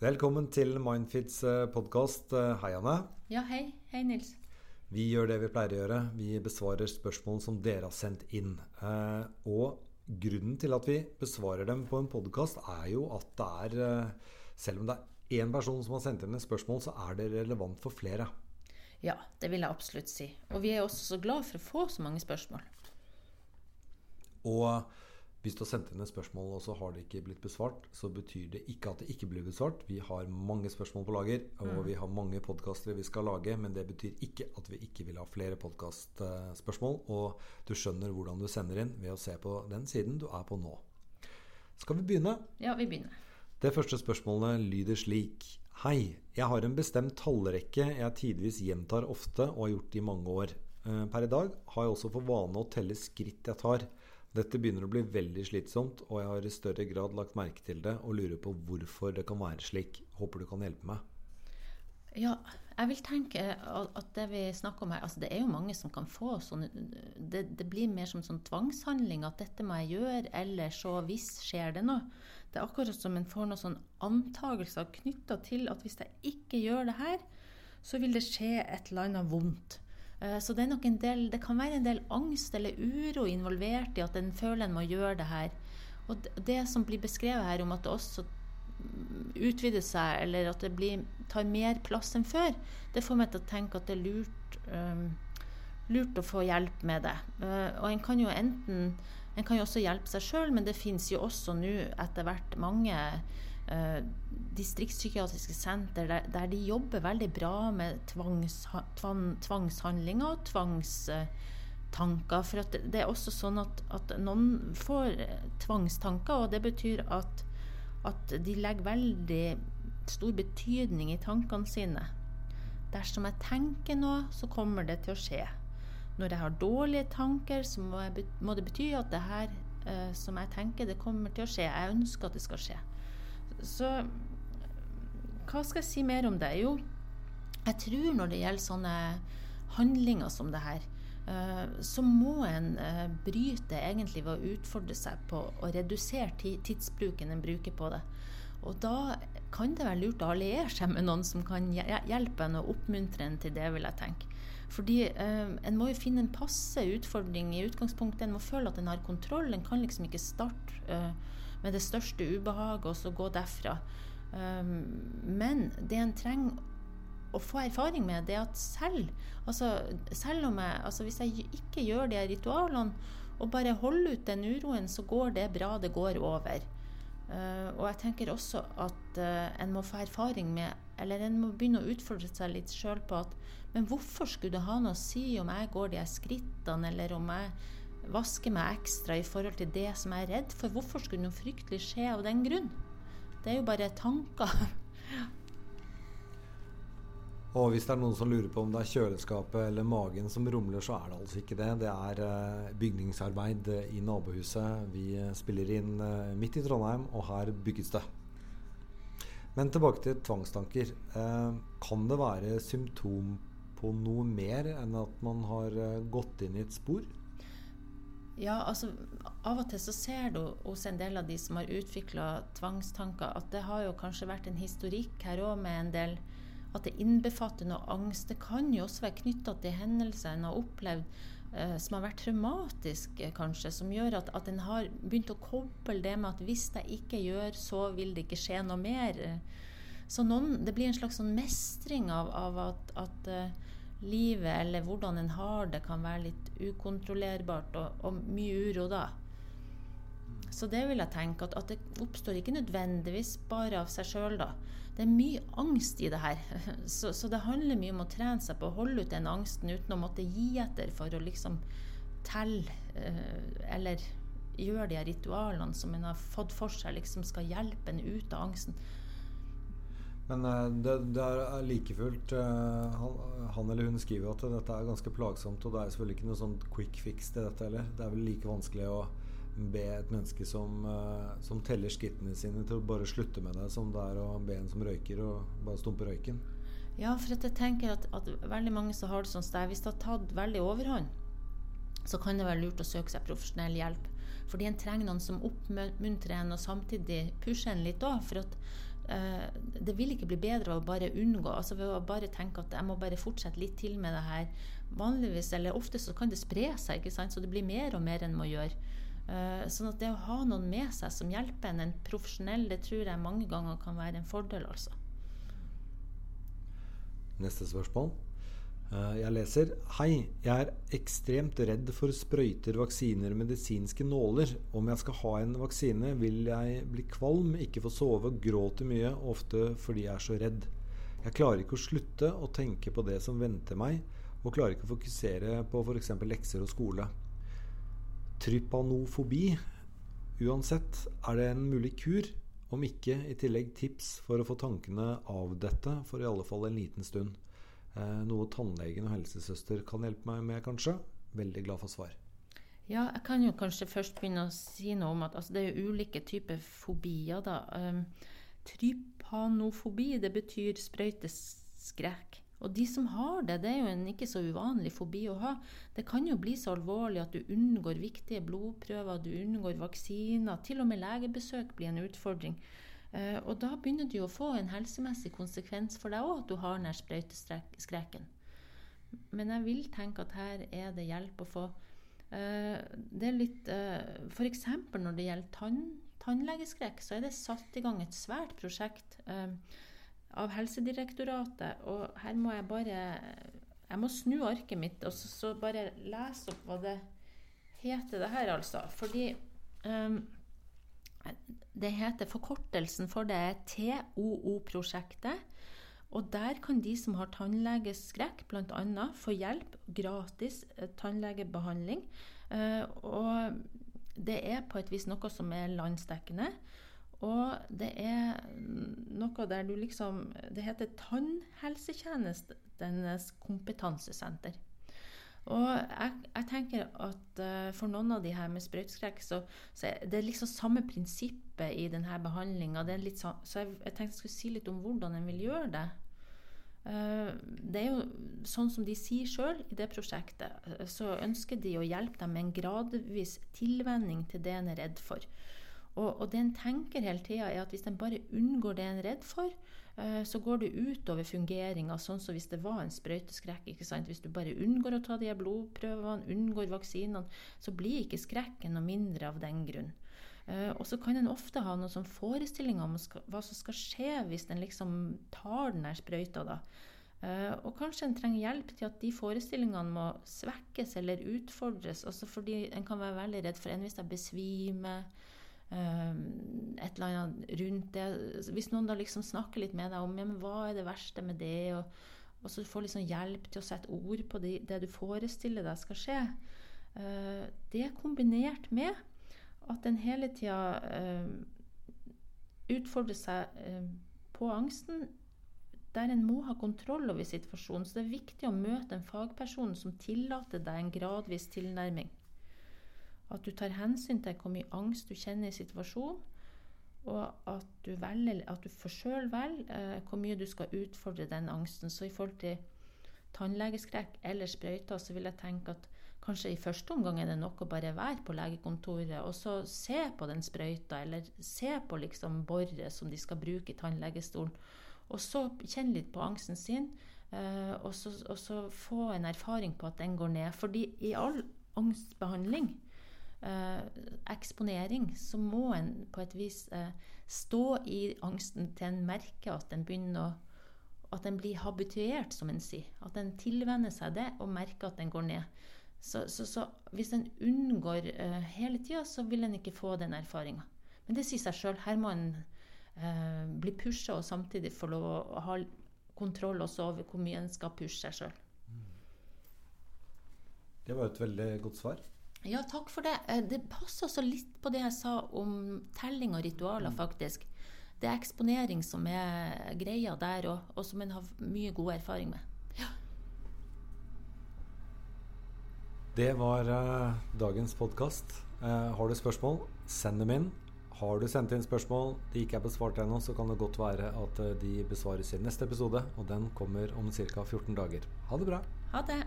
Velkommen til Mindfits podkast. Hei, Anne. Ja, hei. Hei, Nils. Vi gjør det vi pleier å gjøre. Vi besvarer spørsmål som dere har sendt inn. Eh, og grunnen til at vi besvarer dem på en podkast, er jo at det er eh, Selv om det er én person som har sendt inn et spørsmål, så er det relevant for flere. Ja, det vil jeg absolutt si. Og vi er også så glad for å få så mange spørsmål. Og hvis du har sendt inn et spørsmål og så har det ikke blitt besvart, så betyr det ikke at det ikke blir besvart. Vi har mange spørsmål på lager, og mm. vi har mange podkastere vi skal lage. Men det betyr ikke at vi ikke vil ha flere podkastspørsmål. Og du skjønner hvordan du sender inn ved å se på den siden du er på nå. Skal vi begynne? Ja, vi begynner. Det første spørsmålet lyder slik. Hei, jeg har en bestemt tallrekke jeg tidvis gjentar ofte og har gjort i mange år. Eh, per i dag har jeg også for vane å telle skritt jeg tar. Dette begynner å bli veldig slitsomt, og jeg har i større grad lagt merke til det og lurer på hvorfor det kan være slik. Håper du kan hjelpe meg. Ja, jeg vil tenke at det vi snakker om her altså Det er jo mange som kan få sånn det, det, blir mer som sånn tvangshandling. At dette må jeg gjøre, eller så hvis skjer det noe. Det er akkurat som en får noen sånn antagelser knytta til at hvis jeg ikke gjør det her, så vil det skje et eller annet vondt. Eh, så det, del, det, kan være en del angst eller uro involvert i at en føler en må gjøre det her. Og det som blir beskrevet her om at det også utvider seg, eller at det blir, tar mer plass enn før, det får meg til å tenke at det er lurt, um, lurt å få hjelp med det. Uh, og en kan jo enten En kan jo også hjelpe seg sjøl, men det fins jo også nå etter hvert mange uh, distriktspsykiatriske senter der, der, de jobber veldig bra med tvangs, tvang, tvangshandlinger og tvangstanker. For det, det, er også sånn at, at, noen får tvangstanker, og det betyr at, at de legger veldig stor betydning i tankene sine. Dersom jeg tenker noe, så kommer det til å skje. Når jeg har dårlige tanker, så må, jeg, må det bety at det her eh, som jeg tenker, det kommer til å skje. Jeg ønsker at det skal skje. Så hva skal jeg si mer om det? Jo, jeg tror når det gjelder sånne handlinger som det her, eh, så må en eh, bryte egentlig ved å utfordre seg på å redusere tidsbruken en bruker på det. Og da kan det være lurt å alliere seg med noen som kan hjelpe en og oppmuntre en til det, vil jeg tenke. Fordi eh, en må jo finne en passe utfordring i utgangspunktet. En må føle at en har kontroll. En kan liksom ikke starte eh, med det største ubehaget og så gå derfra. Um, men det en trenger å få erfaring med, det er at selv, altså, selv om jeg, altså hvis jeg ikke gjør de ritualene og bare holder ut den uroen, så går det bra, det går over. Uh, og jeg tenker også at uh, en må få erfaring med Eller en må begynne å utfordre seg litt sjøl på at Men hvorfor skulle det ha noe å si om jeg går de skrittene, eller om jeg vasker meg ekstra i forhold til det som jeg er redd for? Hvorfor skulle noe fryktelig skje av den grunn? Det er jo bare tanker. Og hvis det er noen som lurer på om det er kjøleskapet eller magen som rumler, så er det altså ikke det. Det er uh, bygningsarbeid i nabohuset. Vi uh, spiller inn midt i Trondheim, og her bygges det. Men tilbake til tvangstanker. kan det være symptom på noe mer enn at man har gått inn i et spor? Ja, altså Av og til så ser du hos en del av de som har utvikla tvangstanker, at det har jo kanskje vært en historikk her òg med en del At det innbefatter noe angst. Det kan jo også være knytta til hendelser en har opplevd eh, som har vært traumatiske, kanskje. Som gjør at, at en har begynt å koble det med at hvis jeg ikke gjør, så vil det ikke skje noe mer. Så noen, det blir en slags sånn mestring av, av at, at uh, livet eller hvordan en har det, kan være litt ukontrollerbart og, og mye uro da. Så det vil jeg tenke at, at, det oppstår ikke nødvendigvis bare av seg sjøl, da. Det er mye angst i det her. Så, så, det handler mye om å trene seg på å holde ut den angsten uten å måtte gi etter for å liksom telle eh, eller gjøre de ritualene som en har fått for seg, liksom skal hjelpe en ut av angsten. Men uh, det, det, er like fullt uh, han, han, eller hun skriver at dette er ganske plagsomt, og det er selvfølgelig ikke noe sånn quick fix til dette heller. Det er vel like vanskelig å be et menneske som, uh, som teller skrittene sine til å bare slutte med det, som det er å be en som røyker, og bare stumpe røyken. Ja, for jeg tenker at, at veldig mange som har det sånn sted, hvis det har tatt veldig overhånd, så kan det være lurt å søke seg profesjonell hjelp. Fordi en trenger noen som oppmuntrer en og samtidig pusher en litt òg. For at eh, det vil ikke bli bedre av å bare unngå. altså Ved å bare tenke at jeg må bare fortsette litt til med det her. Vanligvis, eller ofte, så kan det spre seg, ikke sant? så det blir mer og mer enn må gjøre. Eh, sånn at det å ha noen med seg som hjelper en, en profesjonell, det tror jeg mange ganger kan være en fordel, altså. Neste spørsmål. Eh, jeg leser Hei, jeg er ekstremt redd for sprøyter, vaksiner og medisinske nåler. Om jeg skal ha en vaksine, vil jeg bli kvalm, ikke få sove, gråte mye, ofte fordi jeg er så redd. Jeg klarer ikke å slutte å tenke på det som venter meg, og klarer ikke å fokusere på f.eks. lekser og skole. Trypanofobi. Uansett, er det en mulig kur? Om ikke, i tillegg tips for å få tankene av dette, for i alle fall en liten stund. Eh, noe tannlegen og helsesøster kan hjelpe meg med, kanskje? Veldig glad for svar. Ja, jeg kan jo kanskje først begynne å si noe om at altså, det er jo ulike typer fobier. da. Um, trypanofobi, det betyr sprøyteskrekk. Og de som har det, det er jo en ikke så uvanlig fobi å ha. Det kan jo bli så alvorlig at du unngår viktige blodprøver, du unngår vaksiner. Til og med legebesøk blir en utfordring. Uh, og da begynner du å få en helsemessig konsekvens for deg òg at du har den sprøyteskrekken. Men jeg vil tenke at her er det hjelp å få. Uh, det er litt eh, F.eks. når det gjelder tann, tannlegeskrekk, så er det satt i gang et svært prosjekt av Helsedirektoratet. Og her må jeg bare Jeg må snu arket mitt og så, så bare lese opp hva det heter, det her, altså. Fordi um, det heter Forkortelsen for det er TOO-prosjektet. Og der kan de som har tannlegeskrekk, bl.a. få hjelp, gratis eh, tannlegebehandling. Uh, og det er på et vis noe som er landsdekkende. Og det er noe der du liksom Det heter Tannhelsetjenestenes kompetansesenter. Og jeg, jeg, tenker at uh, for noen av de her med sprøyteskrekk, så, så er det liksom samme prinsippet i denne behandlinga. Så, jeg, jeg, tenkte jeg skulle si litt om hvordan en vil gjøre det. Uh, det er jo sånn som de sier sjøl i det prosjektet, uh, så ønsker de å hjelpe dem med en gradvis tilvenning til det en er redd for. Og, og det en tenker hele tida, er at hvis en bare unngår det en er redd for, uh, så går det utover fungeringa, sånn som hvis det var en sprøyteskrekk. ikke sant? Hvis du bare unngår å ta de blodprøvene, unngår vaksinene, så blir ikke skrekken noe mindre av den grunn. Uh, og så kan en ofte ha noen sånn forestillinger om hva som skal skje hvis en liksom tar den sprøyta. da. Uh, og kanskje en trenger hjelp til at de forestillingene må svekkes eller utfordres. altså Fordi en kan være veldig redd for en hvis jeg besvimer, et eller annet rundt det. Hvis noen da liksom snakker litt med deg om ja, men hva er det verste med det, og, og så får liksom hjelp til å sette ord på det, det du forestiller deg skal skje, uh, det er kombinert med at en hele tida uh, utfordrer seg uh, på angsten der en må ha kontroll over situasjonen. Så det er viktig å møte en fagperson som tillater deg en gradvis tilnærming. At du tar hensyn til hvor mye angst du kjenner i situasjonen, og at du, velger, at du for sjøl velger eh, hvor mye du skal utfordre den angsten. Så i forhold til tannlegeskrekk eller sprøyter, så vil jeg tenke at kanskje i første omgang er det nok å bare være på legekontoret og så se på den sprøyta, eller se på liksom boret som de skal bruke i tannlegestolen. Og så kjenne litt på angsten sin, eh, og, så, og så få en erfaring på at den går ned. Fordi i all angstbehandling eh, eksponering, så må en på et vis eh, stå i angsten til en merker at en begynner å at den blir habituert, som en sier. At en tilvenner seg det og merker at den går ned. Så, så, så hvis en unngår uh, hele tida, så vil en ikke få den erfaringa. Men det sier seg sjøl. Her må en uh, bli pusha og samtidig få lov å ha kontroll også over hvor mye en skal pushe seg sjøl. Det var et veldig godt svar. Ja, takk for det. Eh, det passer også litt på det jeg sa om telling og ritualer, mm. faktisk. Det er eksponering som er greia der, og, og som en har mye god erfaring med. Ja. Det var uh, dagens podkast. Uh, eh, har du spørsmål, send dem inn. Har du sendt inn spørsmål de ikke er besvart ennå, så kan det godt være at de besvares i neste episode. Og den kommer om ca. 14 dager. Ha det bra. Ha det.